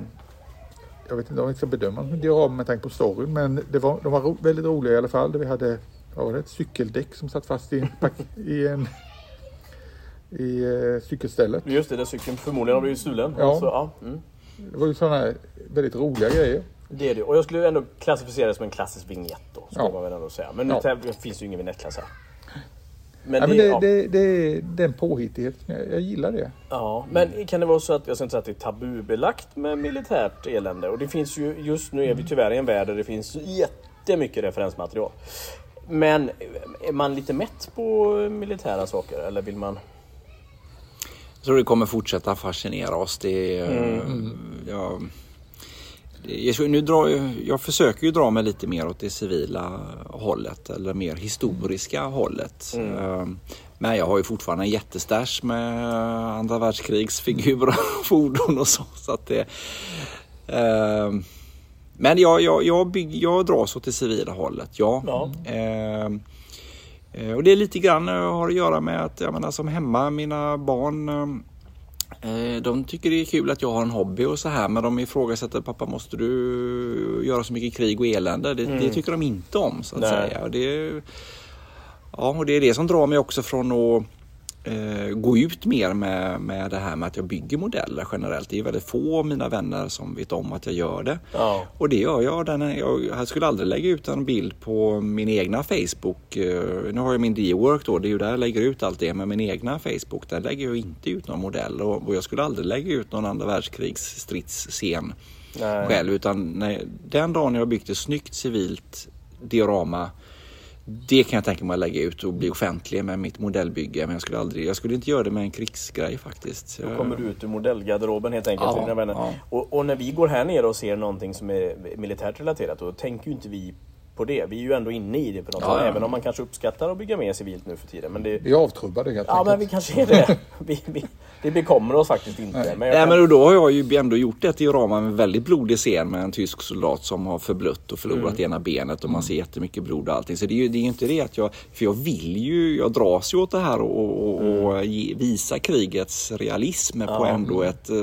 jag vet inte om vi ska bedöma som dioramer med tanke på storyn men det var, de var ro, väldigt roliga i alla fall. Där vi hade vad var det, ett cykeldäck som satt fast i en, pack- *laughs* i en i eh, cykelstället. Just det, där cykeln förmodligen har blivit stulen. Ja. Så, ja. Mm. Det var ju sådana väldigt roliga grejer. Det är det. Och jag skulle ändå klassificera det som en klassisk vignett då. Skulle Ja. man väl ändå säga. Men nu Ja. finns det ju ingen vignettklass här. Men Ja, men det, det, ja. det, det är den påhittighet. Jag, jag gillar det. Ja, men kan det vara så att, jag ska inte säga att det är tabubelagt med militärt elände. Och det finns ju, just nu är vi tyvärr i en värld där det finns jättemycket referensmaterial. Men är man lite mätt på militära saker eller vill man? Jag tror det kommer fortsätta fascinera oss. Det, är, Mm. det, jag, nu drar, jag- jag försöker ju dra mig lite mer åt det civila hållet eller mer historiska hållet. Mm. Ehm, Men jag har ju fortfarande en jättestash med andra världskrigsfigurer och *laughs* fordon och så. så att det, ehm, men jag, jag, jag, bygg, jag dras åt det civila hållet, ja. Ja. Ehm, Eh, Och det är lite grann eh, har att göra med att jag menar som hemma, mina barn de tycker det är kul att jag har en hobby och så här men de ifrågasätter pappa måste du göra så mycket krig och elände? Det, det tycker de inte om så att Mm. Nej. säga. Och det, ja, och det är det som drar mig också från att eh, gå ut mer med, med det här med att jag bygger modeller generellt. Det är väldigt få av mina vänner som vet om att jag gör det. Ja. Och det gör jag. Den jag skulle aldrig lägga ut en bild på min egna Facebook. Eh, Nu har jag min D-work då, det är ju där jag lägger ut allt det. Men min egna Facebook, där lägger jag inte ut någon modell. Och, och jag skulle aldrig lägga ut någon andra världskrigs stridsscen Nej. själv. Utan nej, den dagen jag har byggt ett snyggt civilt diorama det kan jag tänka mig att lägga ut och bli offentlig med mitt modellbygge. Men jag skulle, aldrig, jag skulle inte göra det med en krigsgrej faktiskt. Då kommer du ut ur modellgarderoben helt enkelt. Ja, vänner. ja. Och, och när vi går här nere och ser någonting som är militärt relaterat då tänker ju inte vi på det. Vi är ju ändå inne i det på något Ja, sätt. ja. Även om man kanske uppskattar att bygga mer civilt nu för tiden. Men det, Vi är avtrubbade helt ja men enkelt. vi kanske är det. *laughs* Vi, vi, det bekommer oss faktiskt inte. Nej. Men jag Nej kan- men och då har jag ju ändå gjort ett diorama med en väldigt blodig scen med en tysk soldat som har förblött och förlorat Mm. ena benet och man ser jättemycket blod och allting. Så det är ju det är inte det att jag, för jag vill ju, jag dras ju åt det här och, och, och ge, visa krigets realism på Mm. Ja. ändå ett, eh,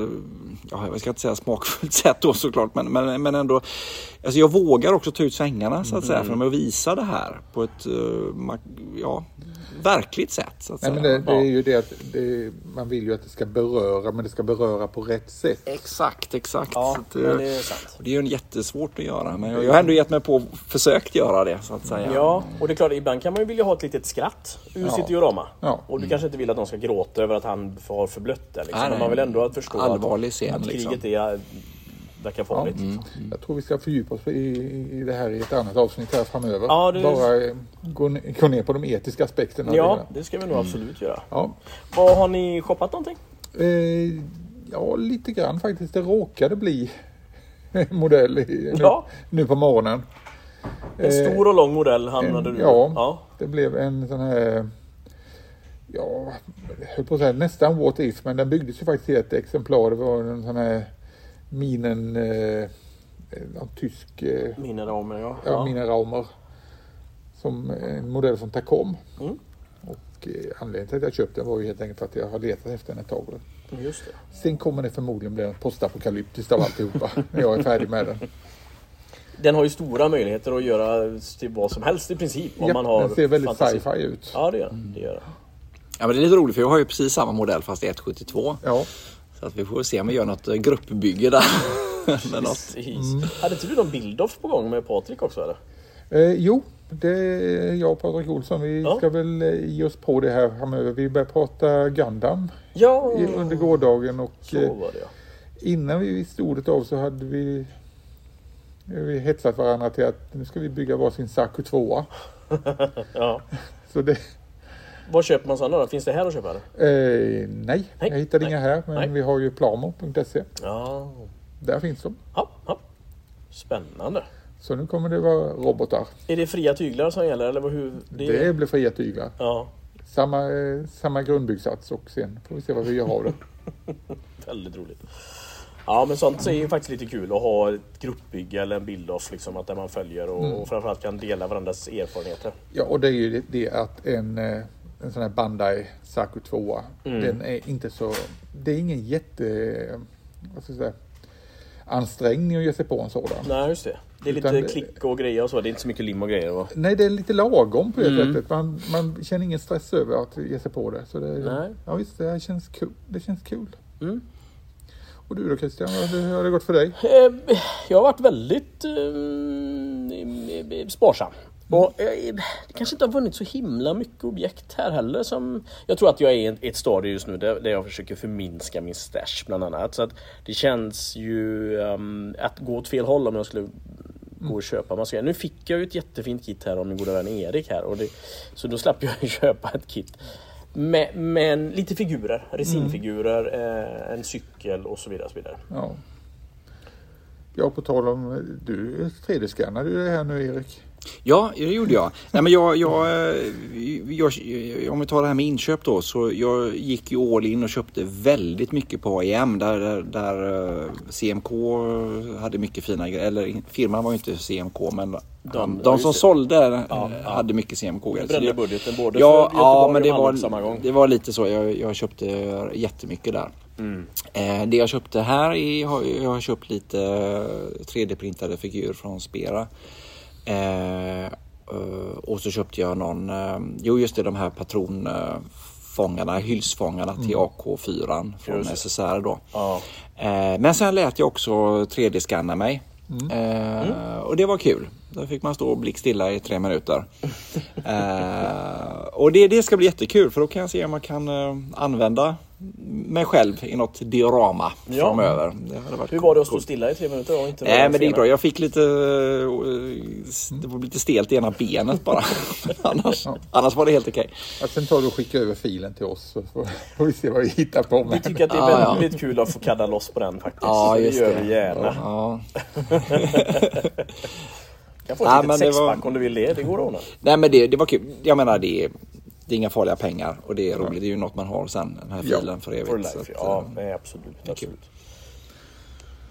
ja jag ska inte säga smakfullt *laughs* sätt då såklart men, men, men ändå, alltså jag vågar också ta ut svängarna så att säga Mm. för att visa det här på ett, eh, ja, verkligt sätt. Så att Nej, men det, det är ju det att det, man vill ju att det ska beröra, men det ska beröra på rätt sätt. Exakt, exakt. Ja, att, det är sant. Det är ju jättesvårt att göra men jag har ändå gett mig på att försökt göra det så att säga. Ja, och det är klart, ibland kan man ju vilja ha ett litet skratt ur Ja. sitt diorama. Ja. Och du kanske inte vill att de ska gråta över att han har förblött det. Liksom. Nej, Men nej. man vill ändå att förstå Allvarlig att, scen, att liksom. kriget är, verkar farligt. Jag tror vi ska fördjupa oss i, i det här i ett annat avsnitt här framöver. Ja, det- Bara eh, gå, gå ner på de etiska aspekterna. Ja, det ska vi nog absolut göra. ja. Vad Har ni shoppat någonting? Eh, ja, lite grann faktiskt. Det råkade bli *laughs* modell i, Ja. nu på morgonen. En Eh, stor och lång modell hamnade en- du ja. ja. Det blev en sån här, ja, jag höll på att säga nästan what if, men den byggdes ju faktiskt i ett exemplar. Det var en sån här minen, eh, någon tysk, eh, Mina ja. ja, Raumer. Som en modell som Tacom. Mm. Och eh, anledningen till att jag köpte den var ju helt enkelt för att jag har letat efter den ett tag. Just det. Sen kommer det förmodligen bli postapokalyptiskt av alltihopa *laughs* när jag är färdig med den. Den har ju stora möjligheter att göra till vad som helst i princip. Om Ja, man har den ser väldigt fantasi. sci-fi ut. Ja, det gör den. Det gör den. Ja, men det är lite roligt för jag har ju precis samma modell fast i 172. Ja, Så att vi får se om vi gör något eh, gruppbygge där. *laughs* Något. Precis. Hade inte du någon bild-off på gång med Patrik också eller? Eh, jo, det är jag och Patrik Olsson. Vi Ja. ska väl eh, ge oss på det här framöver. Vi började prata Gundam Ja, under gårdagen och så eh, var det ja. innan vi visste ordet av så hade vi vi hetsat varandra till att nu ska vi bygga varsin Saku 2 *laughs* ja. Så det, Var köper man sådana då? Finns det här att köpa eller? eh, nej, Nej, jag hittade nej, inga här men nej. vi har ju plamo.se. Ja. Där finns de. ja, ja. Spännande. Så nu kommer det vara robotar. Är det fria tyglar som gäller eller hur? Det blir fria tyglar. Ja, Samma, eh, samma grundbyggsats och sen får vi se vad vi gör av det. *laughs* väldigt roligt. Ja men sånt är ju faktiskt lite kul att ha ett gruppbygge eller en bild-off liksom att där man följer och, Mm. och framförallt kan dela varandras erfarenheter. Ja, och det är ju det, det att en, eh, en sån här Bandai Saku 2 Mm. den är inte så, det är ingen jätte, vad ska jag säga, ansträngning att ge sig på en sådan. Nej just det. Det är Utan lite det- klick och grejer och så. Det är inte så mycket lim och grejer. Va? Nej, det är lite lagom på det Mm. sättet. Man, man känner ingen stress över att ge sig på det. Så det Nej. ja, visst, det här känns kul. Det känns kul. Mm. Och du då Christian, hur hur har det gått för dig? Eh, Jag har varit väldigt eh, sparsam. Och eh, det kanske inte har vunnit så himla mycket objekt här heller som... Jag tror att jag är i ett- ett stadie just nu där, där jag försöker förminska min stash bland annat. Så att det känns ju ehm, att gå åt fel håll om jag skulle gå och köpa massa Nu fick jag ju ett jättefint kit här av min goda vän Erik här. Och det, så då slapp jag *laughs* köpa ett kit. Men, men lite figurer, resinfigurer, eh, en cykel och så vidare. Och så vidare. Ja. Ja, på tal om, du 3D-skannade ju det här nu Erik. Ja, det gjorde jag. Nej, men jag, jag, eh, jag, om vi tar det här med inköp då, så jag gick ju all in och köpte väldigt mycket på AIM där, där, där eh, CMK hade mycket fina grejer. Eller firman var ju inte CMK men de, ja, de som det. sålde eh, Ja, ja. hade mycket CMK. Du brände budgeten både Ja, för ja Göteborg men det och var, samma gång. det var lite så. Jag, jag köpte jättemycket där. Mm. Eh, det jag köpte här är, jag har köpt lite 3D-printade figurer från Spera. Eh, eh, och så köpte jag någon, eh, jo just det de här patronfångarna, hylsfångarna till AK4 från Mm. Just. SSR då. Ja. Men sen lät jag också 3D-scanna mig. Eh, Och det var kul. Då fick man stå blickstilla i tre minuter. *laughs* eh, och det, det ska bli jättekul för då kan jag se om man kan eh, använda mig själv i något diorama Ja. framöver. Det hade varit Hur var det att stå stilla i tre minuter och inte Nej men det är fena? bra. Jag fick lite... eh, Det var lite stelt i ena benet bara. *laughs* annars, annars var det helt okej. Ja, sen tar du och skickar över filen till oss så får, vi se vad vi hittar på Vi tycker att det är Ja, ja. väldigt kul att få kadda loss på den faktiskt. Ja, just det gör det. vi gärna. Ja. *laughs* kan få Ja, ett men litet det var- sexpack om du vill det. Det går att ordna. Nej men det, det var kul. Jag menar det är, det är inga farliga pengar och det är roligt. Det är ju något man har sen, den här Ja, filen för evigt. For life. att, Ja, eh, nej, absolut. absolut.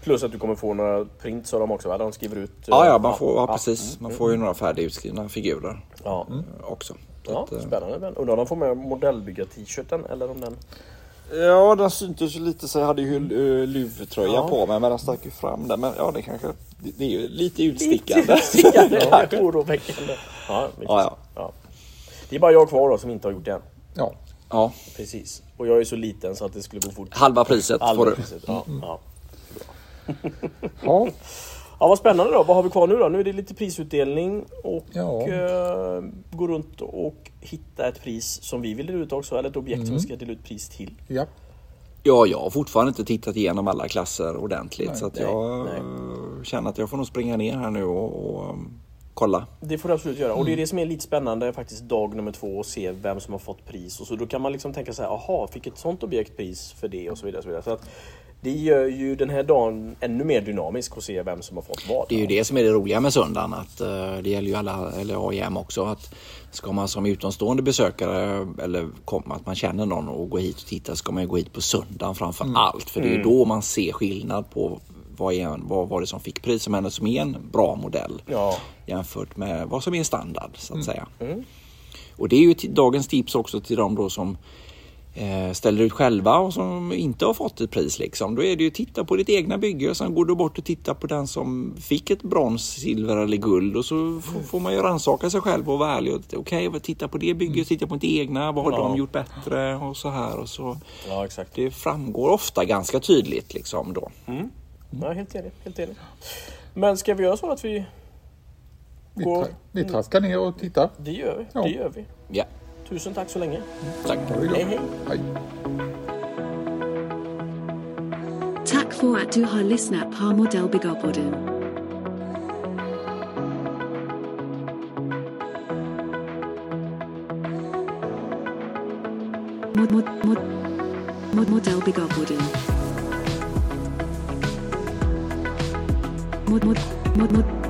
Plus att du kommer få några prints av dem också va? De skriver ut. eh, Ja, ja, man får, ja, ja. precis. Man får ju några färdigutskrivna figurer Ja, eh, också. Så ja att, eh, spännande. Men undrar om de får med modellbygga-t-shirten eller om den... Ja, den syntes ju lite så jag hade ju luvtröja Ja. på mig men den stack ju fram där. Men ja, det kanske, det, är ju lite utstickande. Lite *laughs* oroväckande. Ja, Ja, ja. Det är bara jag kvar då som inte har gjort det än. Ja. Ja, Precis. Och jag är så liten så att det skulle gå fort. halva priset Halva får du. priset, Ja, ja. ja. ja, vad spännande då. Vad har vi kvar nu då? Nu är det lite prisutdelning och Ja. eh, gå runt och hitta ett pris som vi vill dela ut också. Eller ett objekt Mm. som vi ska dela ut pris till. ja. Ja, jag har fortfarande inte tittat igenom alla klasser ordentligt Nej, så att nej, jag nej. Känner att jag får nog springa ner här nu och, och um, kolla. Det får du absolut göra. Och Mm. det är det som är lite spännande faktiskt dag nummer två och se vem som har fått pris. Och så då kan man liksom tänka så här, aha, fick ett sånt objekt pris för det och så vidare. Och så vidare. Så att det gör ju den här dagen ännu mer dynamisk att se vem som har fått vad. Det är ju det som är det roliga med söndagen. Att, eh, det gäller ju alla, eller AIM också. Att ska man som utomstående besökare eller komma, att man känner någon och gå hit och titta ska man ju gå hit på söndagen framför allt. För det är då man ser skillnad på vad, är, vad var det som fick pris som ändå som är en bra modell. Ja. Jämfört med vad som är standard så att säga. Mm. Och det är ju dagens tips också till de då som eh, ställer ut själva och som inte har fått ett pris. Liksom. Då är det ju titta på ditt egna bygge och sen går du bort och tittar på den som fick ett brons, silver eller guld och så får, man ju rannsaka sig själv och vara ärlig. Okej, okay, titta på det bygget, titta på ditt egna, vad har Ja. de gjort bättre och så här. Och så. ja, exakt. Det framgår ofta ganska tydligt liksom då. Ja, helt enig. Helt enig. Men ska vi göra så att vi... Vi, Går... tra- vi traskar ner och tittar. Det gör vi. Ja. Det gör vi. Ja, Tusen tack så länge. tack. Det gott. Hej, hej. Hej. Tack för att du har lyssnat på Modellbyggarpodden. Mod, mod, mod, mod, Modellbyggarpodden. Mod, mod, mod, mod,